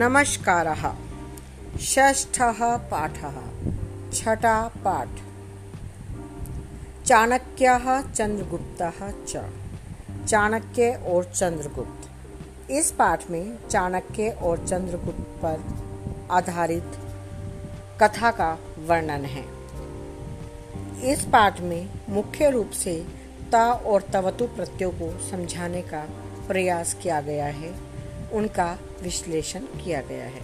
नमस्कारः। षष्ठः पाठः। छठा पाठ। चाणक्यः चंद्रगुप्तः च। चाणक्य और चंद्रगुप्त। इस पाठ में चाणक्य और चंद्रगुप्त पर आधारित कथा का वर्णन है। इस पाठ में मुख्य रूप से ता और तवतु प्रत्ययों को समझाने का प्रयास किया गया है। उनका विश्लेषण किया गया है।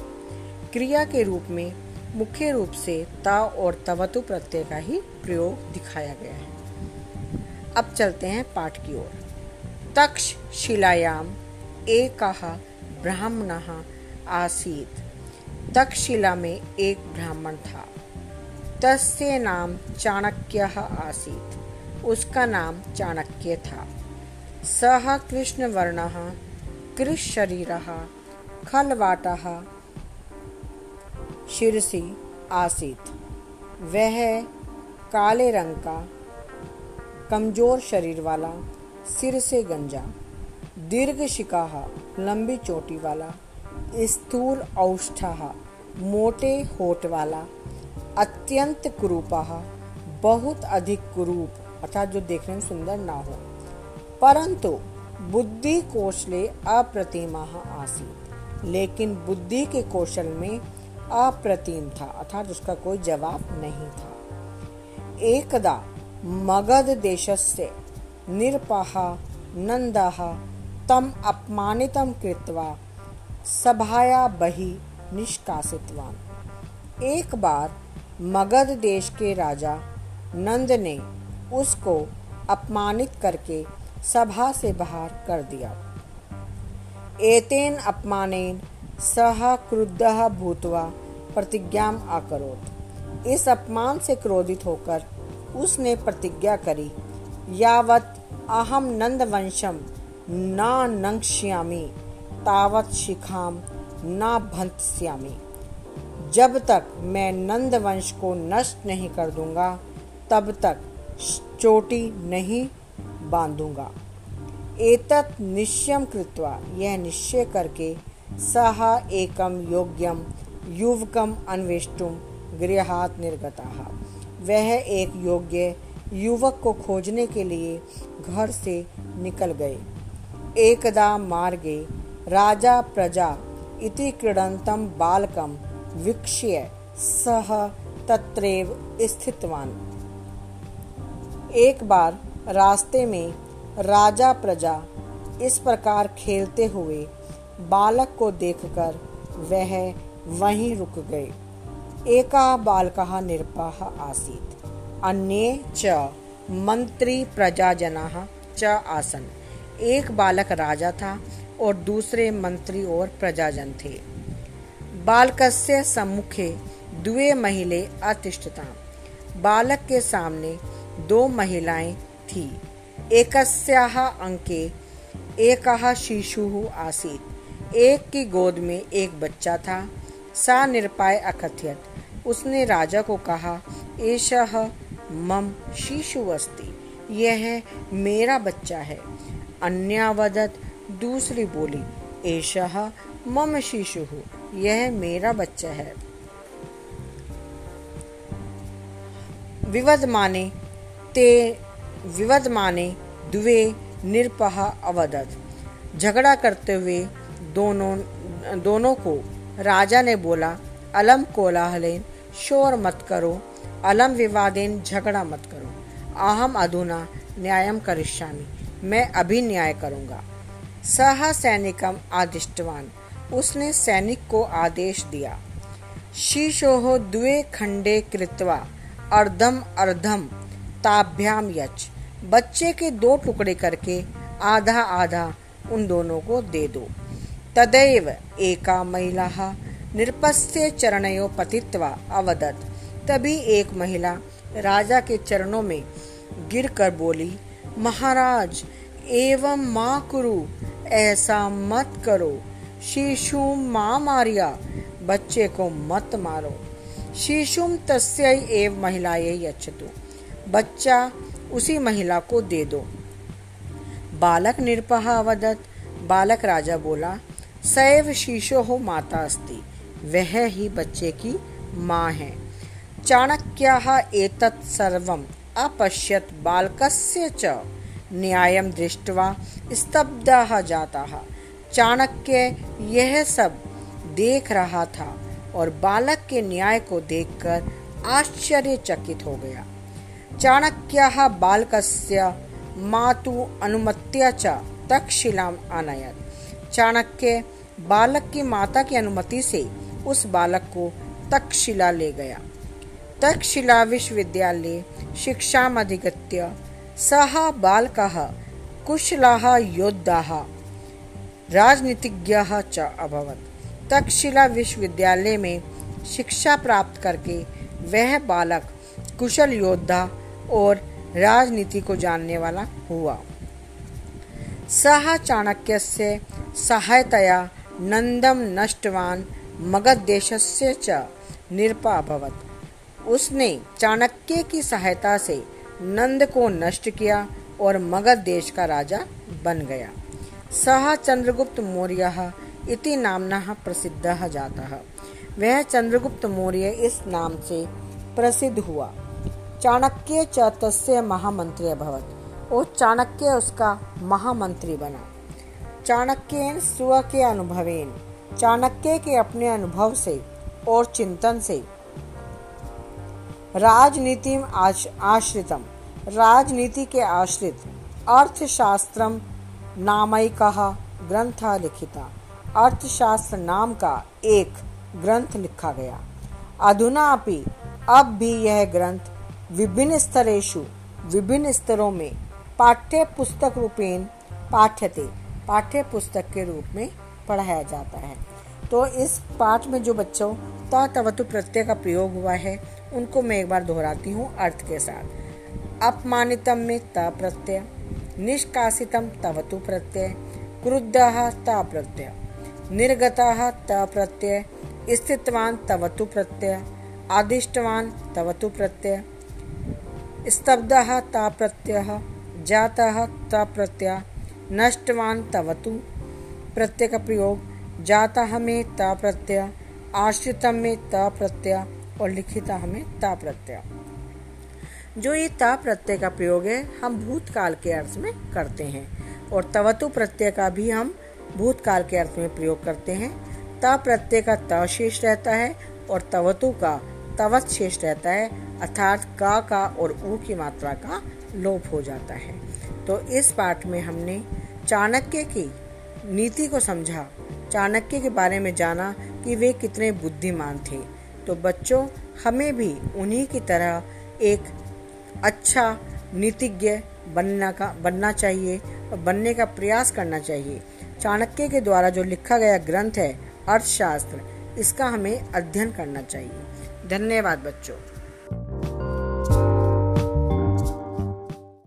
क्रिया के रूप में मुख्य रूप से ता और तवतु प्रत्यय का ही प्रयोग दिखाया गया है। अब चलते हैं पाठ की ओर। तक्ष शिलायाम एक ब्राह्मण आसीत। तक्षशिला में एक ब्राह्मण था। तस्य नाम चाणक्य आसीत। उसका नाम चाणक्य था। सह कृष्ण वर्ण कृशरीरः खलवाटः। शिरसी आसीत। वह काले रंग का, कमज़ोर शरीर वाला, सिर से गंजा। दीर्घ शिकाह, लंबी चोटी वाला, स्थूल औष्ठा, मोटे होठ वाला, अत्यंत कुरूपा, बहुत अधिक कुरूप, अर्थात जो देखने में सुंदर ना हो। परंतु बुद्धि कौशले अप्रतिमा आसी लेकिन बुद्धि के कौशल में अप्रतिम था, अर्थात उसका कोई जवाब नहीं था। एकदा मगध देशस्य निरपः नन्दः तम अपमानितम कृत्वा सभाया बही निष्कासितवान। एक बार मगध देश के राजा नंद ने उसको अपमानित करके सभा से बाहर कर दिया। एतेन अपमानेन सह क्रुद्धः भूतवा प्रतिज्ञाम आकरोत इस अपमान से क्रोधित होकर उसने प्रतिज्ञा करी, यावत अहम नंद वंशम न नंक्ष्यामी, तावत शिखाम न भंत्स्यामी। जब तक मैं नंद वंश को नष्ट नहीं कर दूँगा, तब तक चोटी नहीं बांधूँगा। एतत् निश्चयम कृत्वा यह निश्चय करके सह एकम योग्यम युवकम अन्वेष्टुम गृहात निर्गता। वह एक योग्य युवक को खोजने के लिए घर से निकल गए। एकदा मार्गे राजा प्रजा इति क्रीडंतम बालकम वीक्ष्य सह तत्रेव स्थितवान। एक बार रास्ते में राजा प्रजा इस प्रकार खेलते हुए बालक को देखकर वह वहीं रुक गए। एका बालकः निरपः आसीत्। अन्ये च मंत्री प्रजाजना च आसन। एक बालक राजा था और दूसरे मंत्री और प्रजाजन थे। बालकस्य सम्मुखे द्वे महिले अतिष्ठता। बालक के सामने दो महिलाएँ थी एकस्याः अंके एकः शिशुः आसीत्। एक की गोद में एक बच्चा था। सा निरपाय अकथयत। उसने राजा को कहा, एषः मम शिशु अस्ति यह मेरा बच्चा है। अन्यावदत दूसरी बोली, एषः मम शिशु। यह मेरा बच्चा है। विवद माने, ते विवद माने द्वे निरपह अवदत झगड़ा करते हुए दोनों दोनों को राजा ने बोला, अलम कोलाहलेन, शोर मत करो, अलम विवादेन, झगड़ा मत करो। अहम अधुना न्यायम करिष्यामि, मैं अभी न्याय करूँगा। सह सैनिकम आदिष्टवान, उसने सैनिक को आदेश दिया। शीशोह द्वे खंडे कृत्वा, अर्धम अर्धम, ताभ्याम यच। बच्चे के दो टुकड़े करके आधा आधा उन दोनों को दे दो। तदैव एका महिला निरपस्य चरणयो पतित्वा अवदत। तभी एक महिला राजा के चरणों में गिरकर बोली, महाराज, एवं माँ कुरु, ऐसा मत करो। शिशु माँ मारिया, बच्चे को मत मारो। शिशुम तस्य एव महिलाए यच्छतु। बच्चा उसी महिला को दे दो। बालक निरपहा अवदत। बालक राजा बोला सैव शीशो हो माता अस्ति वह ही बच्चे की माँ है। चाणक्यः एतत् सर्वम् अपश्यत् बालकस्य च। न्यायं दृष्ट्वा स्तब्धः जातः। चाणक्य यह सब देख रहा था और बालक के न्याय को देखकर आश्चर्यचकित हो गया। चाणक्यः बालकस्य मातु अनुमत्या च तक्षशिलाम अनयत चाणक्य बालक की माता की अनुमति से उस बालक को तक्षशिला ले गया। तक्षशिला विश्वविद्यालय शिक्षा अधिगत्य सह बालक कुशला योद्धा, राजनीतिज्ञ च अभवत। तक्षशिला विश्वविद्यालय में शिक्षा प्राप्त करके वह बालक कुशल योद्धा और राजनीति को जानने वाला हुआ। सह चाणक्य से सहायतया नंदम नष्टवान मगध देशस्य च निरपा उसने चाणक्य की सहायता से नंद को नष्ट किया और मगध देश का राजा बन गया। सह चंद्रगुप्त मौर्य इति नामना प्रसिद्ध जाता। वह चंद्रगुप्त मौर्य इस नाम से प्रसिद्ध हुआ। चाणक्य च महामंत्री अभवत। और चाणक्य उसका महामंत्री बना। चाणक्य स्व के अनुभवेन। चाणक्य के अपने अनुभव से और चिंतन से। राजनीति आश्रितम। राजनीति के आश्रित अर्थशास्त्रम नामयिक ग्रंथ लिखिता। अर्थशास्त्र नाम का एक ग्रंथ लिखा गया। अधुना अब भी यह ग्रंथ विभिन्न स्तरेशु विभिन्न स्तरों में पाठ्य पुस्तक रूपेण पाठ्यते पाठ्य पुस्तक के रूप में पढ़ाया जाता है। तो इस पाठ में जो बच्चों तवतु प्रत्यय का प्रयोग हुआ है, उनको मैं एक बार दोहराती हूँ अर्थ के साथ। अपमानितम में त प्रत्यय, निष्कासितम तवतु प्रत्यय, क्रुद्ध त प्रत्यय, निर्गत त प्रत्यय, स्थितवान तवतु प्रत्यय, आदिष्टवान तवतु प्रत्यय स्तब्धः ता प्रत्ययः, जातः ता प्रत्यय, नष्टवान तवतु। प्रत्यय का प्रयोग जाता में ता प्रत्यय आश्रित में ता प्रत्यय, और लिखिता हमें ता प्रत्यय। जो ये ता प्रत्यय का प्रयोग है, हम भूतकाल के अर्थ में करते हैं, और तवतु प्रत्यय का भी हम भूतकाल के अर्थ में प्रयोग करते हैं। ता प्रत्यय का त शेष रहता है, और तवतु का तवत शेष रहता है, अर्थात का का और ऊ की मात्रा का लोप हो जाता है। तो इस पाठ में हमने चाणक्य की नीति को समझा। चाणक्य के बारे में जाना कि वे कितने बुद्धिमान थे। तो बच्चों, हमें भी उन्हीं की तरह एक अच्छा नीतिज्ञ बनना का, बनना चाहिए और बनने का प्रयास करना चाहिए। चाणक्य के द्वारा जो लिखा गया ग्रंथ है, अर्थशास्त्र, इसका हमें अध्ययन करना चाहिए। धन्यवाद बच्चों।